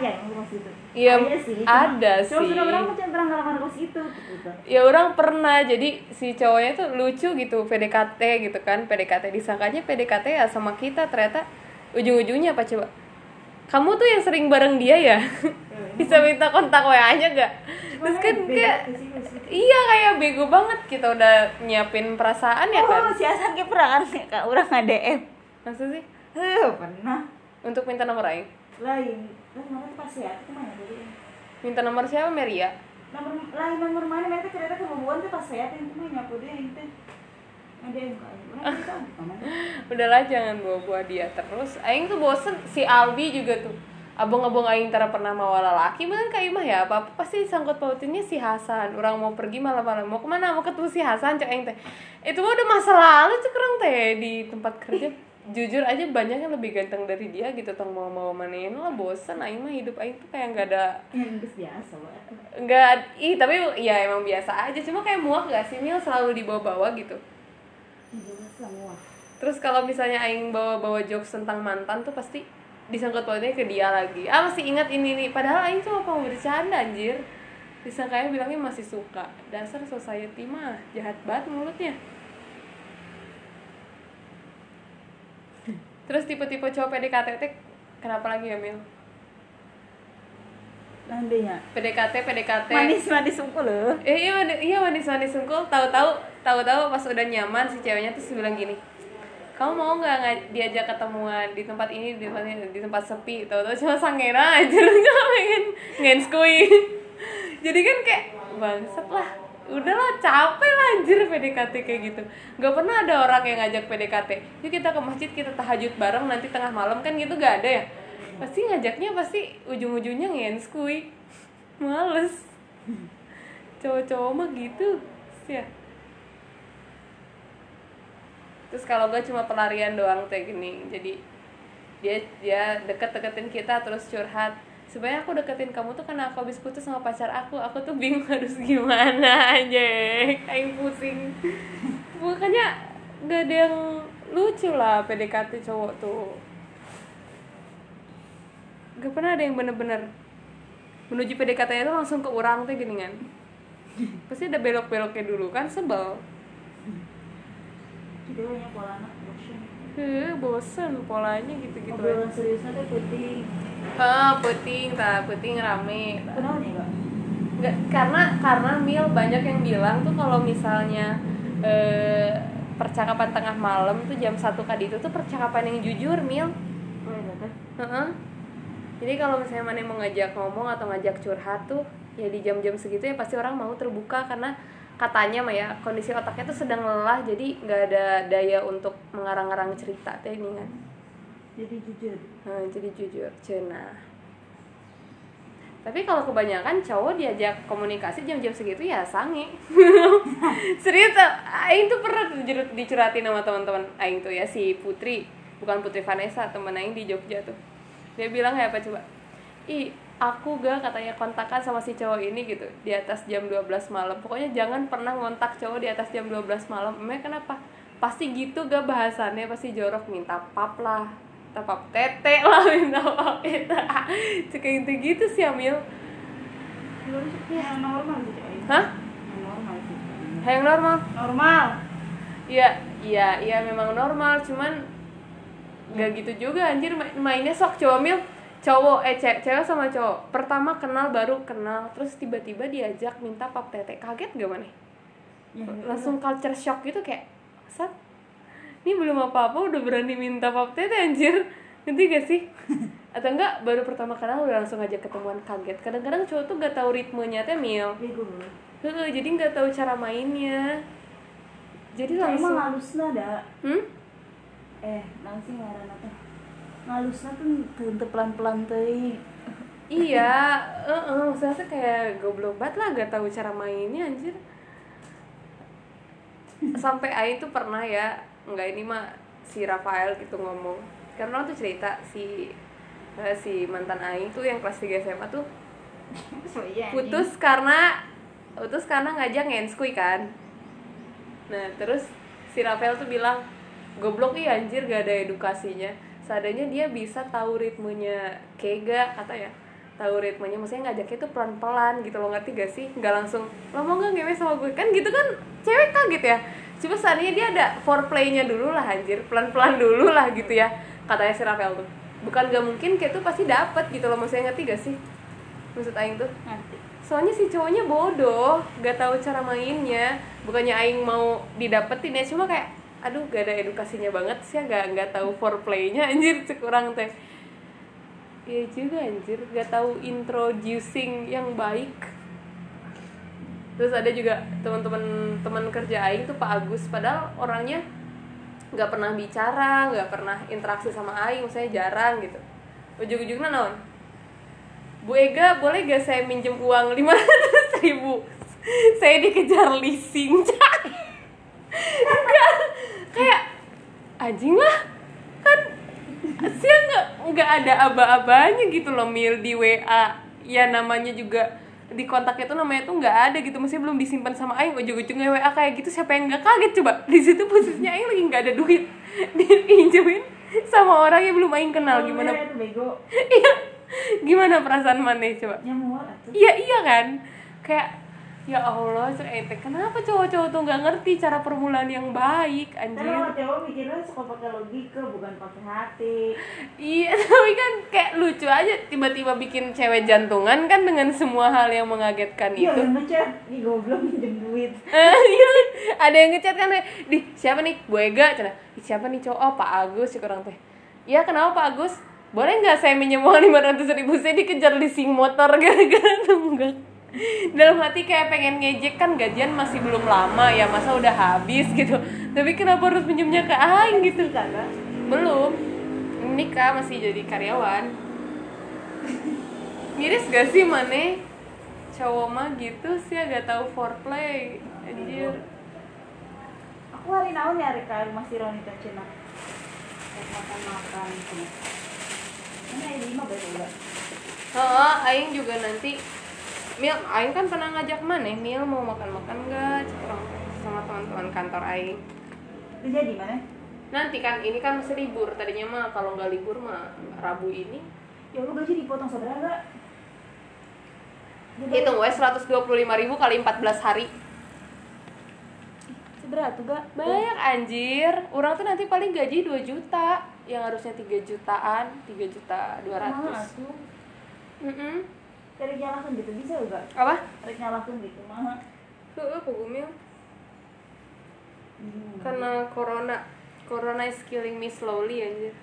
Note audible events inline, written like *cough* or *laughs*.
aja yang kos itu Iya, Ada sih cuma- ada cuma sih. sudah orang macam pernah kos itu gitu. Ya orang pernah jadi si cowoknya tuh lucu gitu PDKT gitu kan PDKT disangkanya PDKT ya sama kita ternyata ujung-ujungnya apa coba? Kamu tuh yang sering bareng dia ya? *laughs* Bisa minta kontak WA nya gak terus kan kayak iya kayak bego banget kita udah nyiapin perasaan ya kan? oh si Hasan kayak pernah kan kak. Orang nggak DM maksud sih? Eh pernah. Untuk minta nomor Aing? Lain lah kemarin pas ya itu mana tadi minta nomor siapa Meria nomor lain nomor mana? Mereka ternyata kebobohan tuh pas saya yang itu nyapu dia itu. Ada yang *laughs* udahlah jangan bawa-bawa dia terus. Aing tuh bosen. Si Albi juga tuh. Abang-abang aing tara pernah mau laki mah kayak imah ya? Apa apa pasti sangkut pautinnya si Hasan. Orang mau pergi malam-malam. Mau ke mana? Mau ketemu si Hasan cek aing teh. Itu mah udah masa lalu cek orang teh di tempat kerja jujur aja banyak yang lebih ganteng dari dia gitu tong mau mau manein lah bosen aing mah hidup aing tuh kayak nggak ada yang geus biasa nggak ih tapi ya emang biasa aja cuma kayak muak gak sih Mil selalu dibawa-bawa gitu muak Terus kalau misalnya aing bawa-bawa jokes tentang mantan tuh pasti disangkut pautnya ke dia lagi. Ah masih ingat ini nih, padahal aing cuma mau bercanda anjir. Disangkanya bilangnya masih suka. Dasar society mah jahat banget mulutnya. Terus tipe-tipe cowok PDKT teh kenapa lagi ya Mil? nantinya PDKT PDKT manis manis unggul loh. Eh, iya manis, iya manis manis sungkul. Tahu-tahu tahu-tahu pas udah nyaman si ceweknya terus bilang gini kamu mau nggak diajak ketemuan di tempat ini di tempat ini, di tempat sepi? Tahu-tahu cuma sangera aja *laughs* lu cuma pengen ngenskui jadi kan kayak bangsat lah udahlah capek lah anjir PDKT kayak gitu. Nggak pernah ada orang yang ngajak PDKT yuk kita ke masjid kita tahajud bareng nanti tengah malam kan gitu gak ada ya? Pasti ngajaknya pasti ujung-ujungnya ngenskui males. Cowok-cowok mah gitu sih ya. Terus kalau gue cuma pelarian doang kayak gini. Jadi dia dia deket-deketin kita terus curhat sebenarnya aku deketin kamu tuh karena aku habis putus sama pacar aku. Aku tuh bingung *laughs* harus gimana aja kayak pusing. Makanya gak ada yang lucu lah PDKT cowok tuh. Gak pernah ada yang bener-bener menuju PDKT itu langsung ke orang tuh gini kan. Pasti ada belok-beloknya dulu kan sebel. Dia banyak pola anak bosan. Heh, bosen polanya gitu-gitu Obrolan seriusnya tuh penting. Ah, puting, tak puting rame. Kenapa nih kak? Nggak, karena karena Mil banyak yang bilang tuh kalau misalnya eh, percakapan tengah malam tuh jam satu kali itu tuh percakapan yang jujur Mil. Oh iya teh. Heeh. Jadi kalau misalnya mana mau ngajak ngomong atau ngajak curhat tuh ya di jam-jam segitu ya pasti orang mau terbuka karena katanya mah ya kondisi otaknya tuh sedang lelah jadi nggak ada daya untuk mengarang-arang cerita teh ini kan. Jadi jujur. Nah, jadi jujur, cena. Tapi kalau kebanyakan cowok diajak komunikasi jam-jam segitu ya sange. *laughs* Serius, Aing tuh pernah dicurhatin sama teman-teman Aing tuh ya si Putri, bukan Putri Vanessa, temen Aing di Jogja tuh. Dia bilang kayak apa coba? Ih, aku gak katanya kontakan sama si cowok ini gitu di atas jam 12 malam. Pokoknya jangan pernah ngontak cowok di atas jam 12 malam. Emang kenapa? Pasti gitu gak bahasannya, pasti jorok minta pap lah, minta pap tete lah, minta pap itu. Cek gitu gitu sih Amil. Yang normal sih. Hah? Yang normal sih. Yang normal? Normal. Iya, iya, iya memang normal, cuman gak gitu juga anjir ma- mainnya sok cowok mil cowok eh ce- cewek sama cowok pertama kenal baru kenal terus tiba-tiba diajak minta pap tete kaget gak mana Ya, langsung culture shock gitu kayak sat ini belum apa-apa udah berani minta pap tete anjir nanti gak sih *laughs* atau enggak baru pertama kenal udah langsung ngajak ketemuan kaget kadang-kadang cowok tuh gak tahu ritmenya teh mil. Heeh, jadi nggak tahu cara mainnya jadi Emang langsung ngalusna ada. hmm? Eh, langsung ngaran apa? Ngalusna tuh tentu pelan-pelan teuing. iya *laughs* heeh, maksudnya tuh kayak goblok banget lah gak tahu cara mainnya anjir sampai Aing tuh pernah ya nggak ini mah si Rafael gitu ngomong. Karena waktu cerita si eh, si mantan Aing tuh yang kelas 3 SMA tuh So *laughs* iya. putus karena putus karena ngajak ngenskui kan. Nah terus si Rafael tuh bilang goblok iya anjir gak ada edukasinya. Seadanya dia bisa tahu ritmenya kega kata ya. Tahu ritmenya maksudnya ngajaknya tuh pelan pelan gitu lo ngerti gak sih? Nggak langsung lo mau nggak ngewe sama gue? Kan gitu kan cewek kaget ya coba seandainya dia ada foreplaynya dulu lah anjir. Pelan pelan dulu lah gitu ya katanya si Rafael tuh. Bukan gak mungkin kayak tuh pasti dapet gitu loh. Maksudnya ngerti gak sih? Maksud Aing tuh. Nanti soalnya si cowoknya bodoh gak tahu cara mainnya. Bukannya Aing mau didapetin ya cuma kayak aduh gak ada edukasinya banget sih ya. Gak nggak tahu foreplaynya anjir *laughs* kurang teh. Iya juga anjir. Gak tahu introducing yang baik terus ada juga teman-teman teman kerja Aing tuh Pak Agus. Padahal orangnya nggak pernah bicara nggak pernah interaksi sama Aing misalnya jarang gitu. Ujung-ujungnya naon? Bu Ega boleh gak saya minjem uang lima ratus ribu? Saya dikejar leasing *laughs* Enggak, kayak anjing lah. Kan sih nggak? Nggak ada aba-abanya gitu loh mil di WA ya namanya juga di kontaknya tuh namanya tuh nggak ada gitu. Masih belum disimpan sama Aing ujung-ujungnya WA kayak gitu. Siapa yang nggak kaget coba? Di situ posisinya Aing lagi nggak ada duit. *laughs* Dipinjemin sama orang yang belum Aing kenal. Gimana? itu bego. *laughs* Iya. Gimana perasaan maneh coba? Atuh. Iya iya kan? Kayak ya Allah cek ente kenapa cowok-cowok tuh nggak ngerti cara permulaan yang baik Karena anjir orang cowok mikirnya suka pakai logika bukan pakai hati. iya *laughs* tapi kan kayak lucu aja tiba-tiba bikin cewek jantungan kan dengan semua hal yang mengagetkan Iya, itu. yang ngechat, nih goblok minjem duit. *laughs* Eh, iya. ada yang ngechat kan di siapa nih? Bu Ega cina. "Ih, siapa nih cowok? Oh, Pak Agus ya kurang teh. Ya kenapa Pak Agus? Boleh nggak saya minjem uang lima ratus ribu? Saya dikejar leasing motor *laughs* gara-gara tunggak *laughs* dalam hati kayak pengen ngejek kan gajian masih belum lama ya masa udah habis gitu tapi kenapa harus pinjemnya ke Aing gitu kan? belum nikah masih jadi karyawan *laughs* miris gak sih mana cowok mah gitu sih agak tahu foreplay anjir Aku hari naon ya hari ke rumah si Roni teh cenah. Kayak makan-makan gitu. Mana ini lima baru enggak? Oh, Aing juga nanti Mil, Aing kan pernah ngajak mana Mil mau makan-makan gak? Sama teman-teman kantor Aing Itu jadi mana? Nanti kan, ini kan masih libur Tadinya mah kalau nggak libur mah Rabu ini Ya lu gaji dipotong seberapa enggak? Hitung wes 125 ribu kali 14 hari Seberapa tuh gak? Banyak anjir Orang tuh nanti paling gaji 2 juta Yang harusnya 3 jutaan 3 juta 200 asuh. Mm-mm. Cari nyalakan gitu bisa enggak? Apa? Cari nyalakan gitu mah. Tuh, apa Gumil? Hmm. Karena corona Corona is killing me slowly anjir